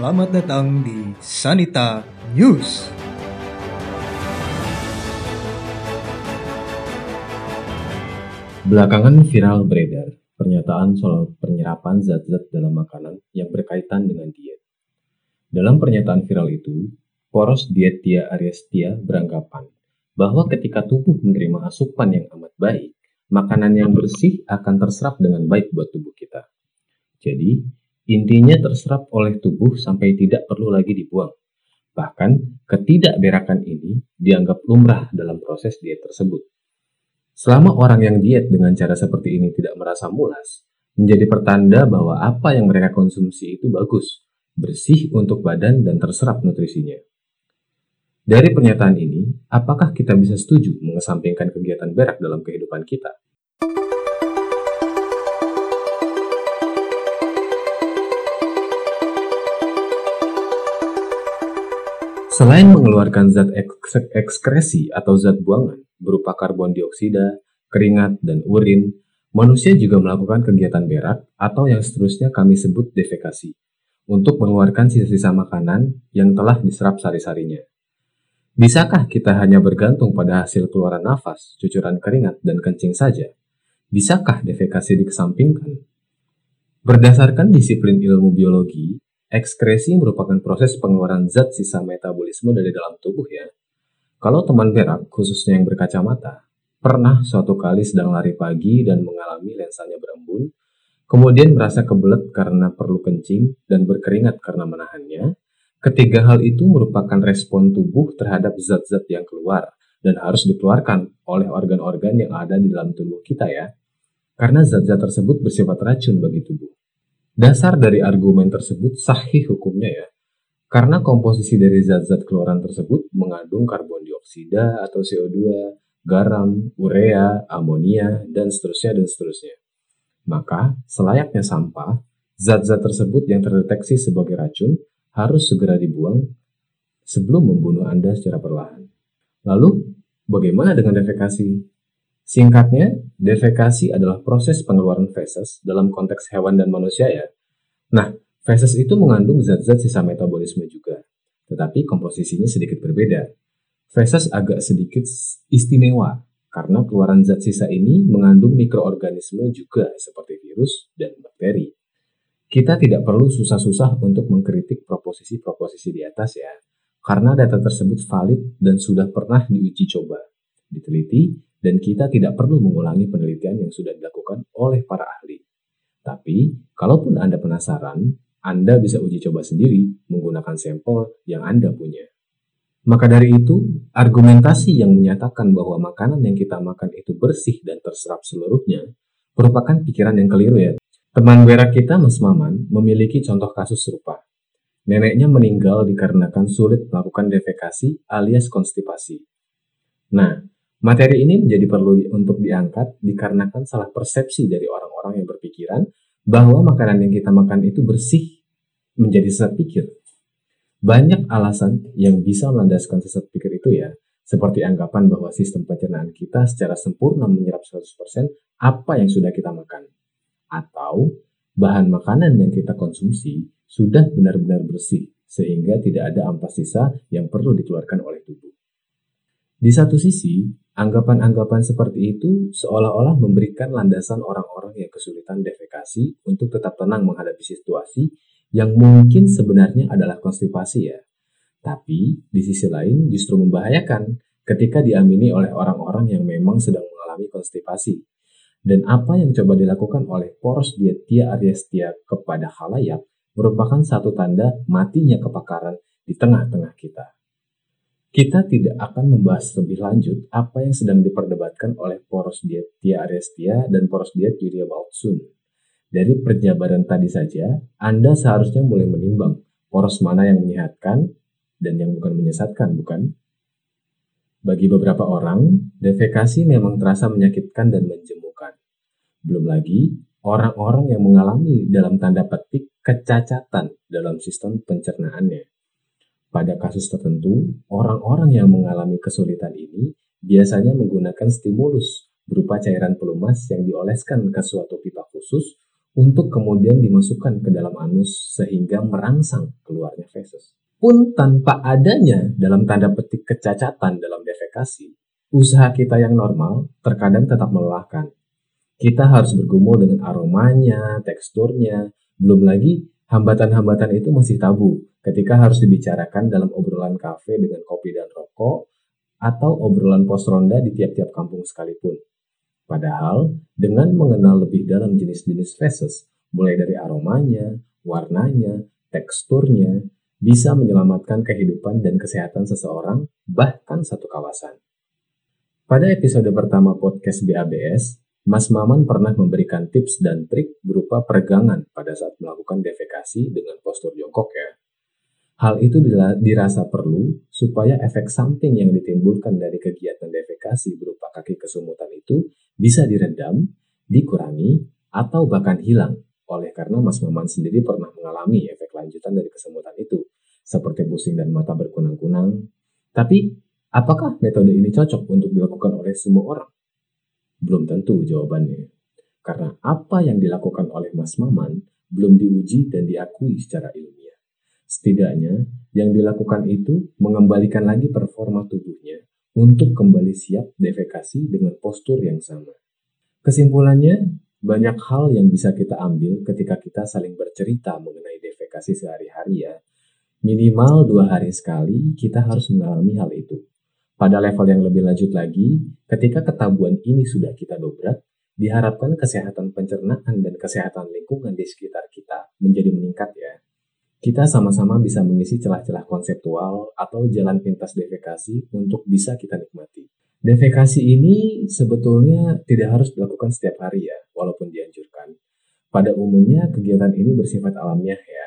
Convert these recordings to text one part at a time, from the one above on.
Selamat datang di Sanita News. Belakangan viral beredar pernyataan soal penyerapan zat-zat dalam makanan yang berkaitan dengan diet. Dalam pernyataan viral itu, poros diet Tia Ariestia beranggapan bahwa ketika tubuh menerima asupan yang amat baik, makanan yang bersih akan terserap dengan baik buat tubuh kita. Jadi, intinya terserap oleh tubuh sampai tidak perlu lagi dibuang. Bahkan, ketidakberakan ini dianggap lumrah dalam proses diet tersebut. Selama orang yang diet dengan cara seperti ini tidak merasa mulas, menjadi pertanda bahwa apa yang mereka konsumsi itu bagus, bersih untuk badan dan terserap nutrisinya. Dari pernyataan ini, apakah kita bisa setuju mengesampingkan kegiatan berak dalam kehidupan kita? Selain mengeluarkan zat eks ekskresi atau zat buangan, berupa karbon dioksida, keringat, dan urin, manusia juga melakukan kegiatan berak atau yang seterusnya kami sebut defekasi untuk mengeluarkan sisa-sisa makanan yang telah diserap sari-sarinya. Bisakah kita hanya bergantung pada hasil keluaran nafas, cucuran keringat, dan kencing saja? Bisakah defekasi dikesampingkan? Berdasarkan disiplin ilmu biologi, ekskresi merupakan proses pengeluaran zat sisa metabolisme dari dalam tubuh ya, kalau teman berak, khususnya yang berkacamata, pernah suatu kali sedang lari pagi dan mengalami lensanya berembun, kemudian merasa kebelet karena perlu kencing dan berkeringat karena menahannya, ketiga hal itu merupakan respon tubuh terhadap zat-zat yang keluar dan harus dikeluarkan oleh organ-organ yang ada di dalam tubuh kita ya. Karena zat-zat tersebut bersifat racun bagi tubuh. Dasar dari argumen tersebut sahih hukumnya ya, karena komposisi dari zat-zat keluaran tersebut mengandung karbon dioksida atau CO2, garam, urea, amonia, dan seterusnya dan seterusnya. Maka, selayaknya sampah, zat-zat tersebut yang terdeteksi sebagai racun harus segera dibuang sebelum membunuh Anda secara perlahan. Lalu, bagaimana dengan defekasi? Singkatnya, defekasi adalah proses pengeluaran feses dalam konteks hewan dan manusia ya. Nah, Feses itu mengandung zat-zat sisa metabolisme juga, tetapi komposisinya sedikit berbeda. Feses agak sedikit istimewa karena keluaran zat sisa ini mengandung mikroorganisme juga seperti virus dan bakteri. Kita tidak perlu susah-susah untuk mengkritik proposisi-proposisi di atas ya, karena data tersebut valid dan sudah pernah diuji coba, diteliti, dan kita tidak perlu mengulangi penelitian yang sudah dilakukan oleh para ahli. Tapi, kalaupun Anda penasaran, anda bisa uji coba sendiri menggunakan sampel yang Anda punya. Maka dari itu, argumentasi yang menyatakan bahwa makanan yang kita makan itu bersih dan terserap seluruhnya merupakan pikiran yang keliru ya. Teman berak kita, Mas Maman, memiliki contoh kasus serupa. Neneknya meninggal dikarenakan sulit melakukan defekasi alias konstipasi. Nah, materi ini menjadi perlu untuk diangkat dikarenakan salah persepsi dari orang-orang yang berpikiran bahwa makanan yang kita makan itu bersih menjadi sesat pikir. Banyak alasan yang bisa melandaskan sesat pikir itu ya, seperti anggapan bahwa sistem pencernaan kita secara sempurna menyerap 100% apa yang sudah kita makan. Atau bahan makanan yang kita konsumsi sudah benar-benar bersih, sehingga tidak ada ampas sisa yang perlu dikeluarkan oleh tubuh. Di satu sisi, Anggapan-anggapan seperti itu seolah-olah memberikan landasan orang-orang yang kesulitan defekasi untuk tetap tenang menghadapi situasi yang mungkin sebenarnya adalah konstipasi ya. Tapi di sisi lain justru membahayakan ketika diamini oleh orang-orang yang memang sedang mengalami konstipasi. Dan apa yang coba dilakukan oleh poros Tia Ariestia kepada halayak merupakan satu tanda matinya kepakaran di tengah-tengah kita. Kita tidak akan membahas lebih lanjut apa yang sedang diperdebatkan oleh poros diet Tia Arestia dan poros diet Yuria Baltsun. Dari perjabaran tadi saja, Anda seharusnya mulai menimbang poros mana yang menyehatkan dan yang bukan menyesatkan, bukan? Bagi beberapa orang, defekasi memang terasa menyakitkan dan menjemukan. Belum lagi, orang-orang yang mengalami dalam tanda petik kecacatan dalam sistem pencernaannya. Pada kasus tertentu, orang-orang yang mengalami kesulitan ini biasanya menggunakan stimulus berupa cairan pelumas yang dioleskan ke suatu pipa khusus untuk kemudian dimasukkan ke dalam anus sehingga merangsang keluarnya feses. Pun tanpa adanya dalam tanda petik kecacatan dalam defekasi, usaha kita yang normal terkadang tetap melelahkan. Kita harus bergumul dengan aromanya, teksturnya, belum lagi hambatan-hambatan itu masih tabu ketika harus dibicarakan dalam obrolan kafe dengan kopi dan rokok atau obrolan pos ronda di tiap-tiap kampung sekalipun. Padahal, dengan mengenal lebih dalam jenis-jenis feses, mulai dari aromanya, warnanya, teksturnya, bisa menyelamatkan kehidupan dan kesehatan seseorang, bahkan satu kawasan. Pada episode pertama podcast BABS, Mas Maman pernah memberikan tips dan trik berupa peregangan pada saat melakukan defekasi dengan postur jongkok ya. Hal itu dirasa perlu supaya efek samping yang ditimbulkan dari kegiatan defekasi berupa kaki kesumutan itu bisa diredam, dikurangi, atau bahkan hilang oleh karena Mas Maman sendiri pernah mengalami efek lanjutan dari kesemutan itu, seperti pusing dan mata berkunang-kunang. Tapi, apakah metode ini cocok untuk dilakukan oleh semua orang? Belum tentu jawabannya. Karena apa yang dilakukan oleh Mas Maman belum diuji dan diakui secara ilmiah. Setidaknya, yang dilakukan itu mengembalikan lagi performa tubuhnya untuk kembali siap defekasi dengan postur yang sama. Kesimpulannya, banyak hal yang bisa kita ambil ketika kita saling bercerita mengenai defekasi sehari-hari ya. Minimal dua hari sekali kita harus mengalami hal itu. Pada level yang lebih lanjut lagi, ketika ketabuhan ini sudah kita dobrak, diharapkan kesehatan pencernaan dan kesehatan lingkungan di sekitar kita menjadi meningkat ya kita sama-sama bisa mengisi celah-celah konseptual atau jalan pintas defekasi untuk bisa kita nikmati. Defekasi ini sebetulnya tidak harus dilakukan setiap hari ya, walaupun dianjurkan. Pada umumnya kegiatan ini bersifat alamiah ya.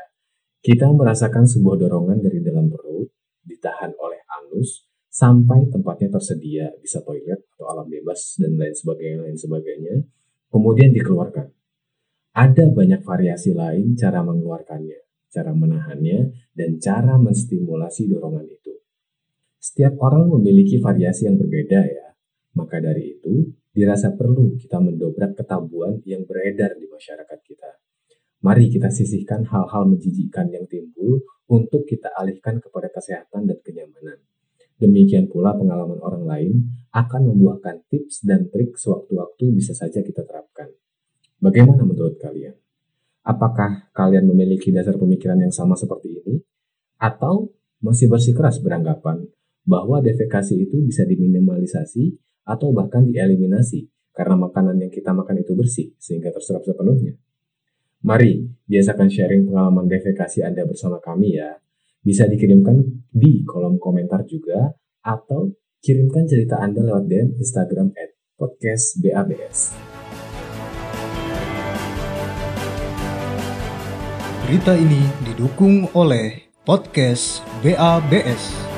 Kita merasakan sebuah dorongan dari dalam perut, ditahan oleh anus, sampai tempatnya tersedia, bisa toilet atau alam bebas dan lain sebagainya, lain sebagainya, kemudian dikeluarkan. Ada banyak variasi lain cara mengeluarkannya cara menahannya, dan cara menstimulasi dorongan itu. Setiap orang memiliki variasi yang berbeda ya. Maka dari itu, dirasa perlu kita mendobrak ketabuhan yang beredar di masyarakat kita. Mari kita sisihkan hal-hal menjijikkan yang timbul untuk kita alihkan kepada kesehatan dan kenyamanan. Demikian pula pengalaman orang lain akan membuahkan tips dan trik sewaktu-waktu bisa saja kita terapkan. Bagaimana menurut kalian? Apakah kalian memiliki dasar pemikiran yang sama seperti ini? Atau masih bersikeras beranggapan bahwa defekasi itu bisa diminimalisasi atau bahkan dieliminasi karena makanan yang kita makan itu bersih sehingga terserap sepenuhnya? Mari biasakan sharing pengalaman defekasi Anda bersama kami ya. Bisa dikirimkan di kolom komentar juga atau kirimkan cerita Anda lewat DM Instagram at podcast BABS. Berita ini didukung oleh podcast BABS.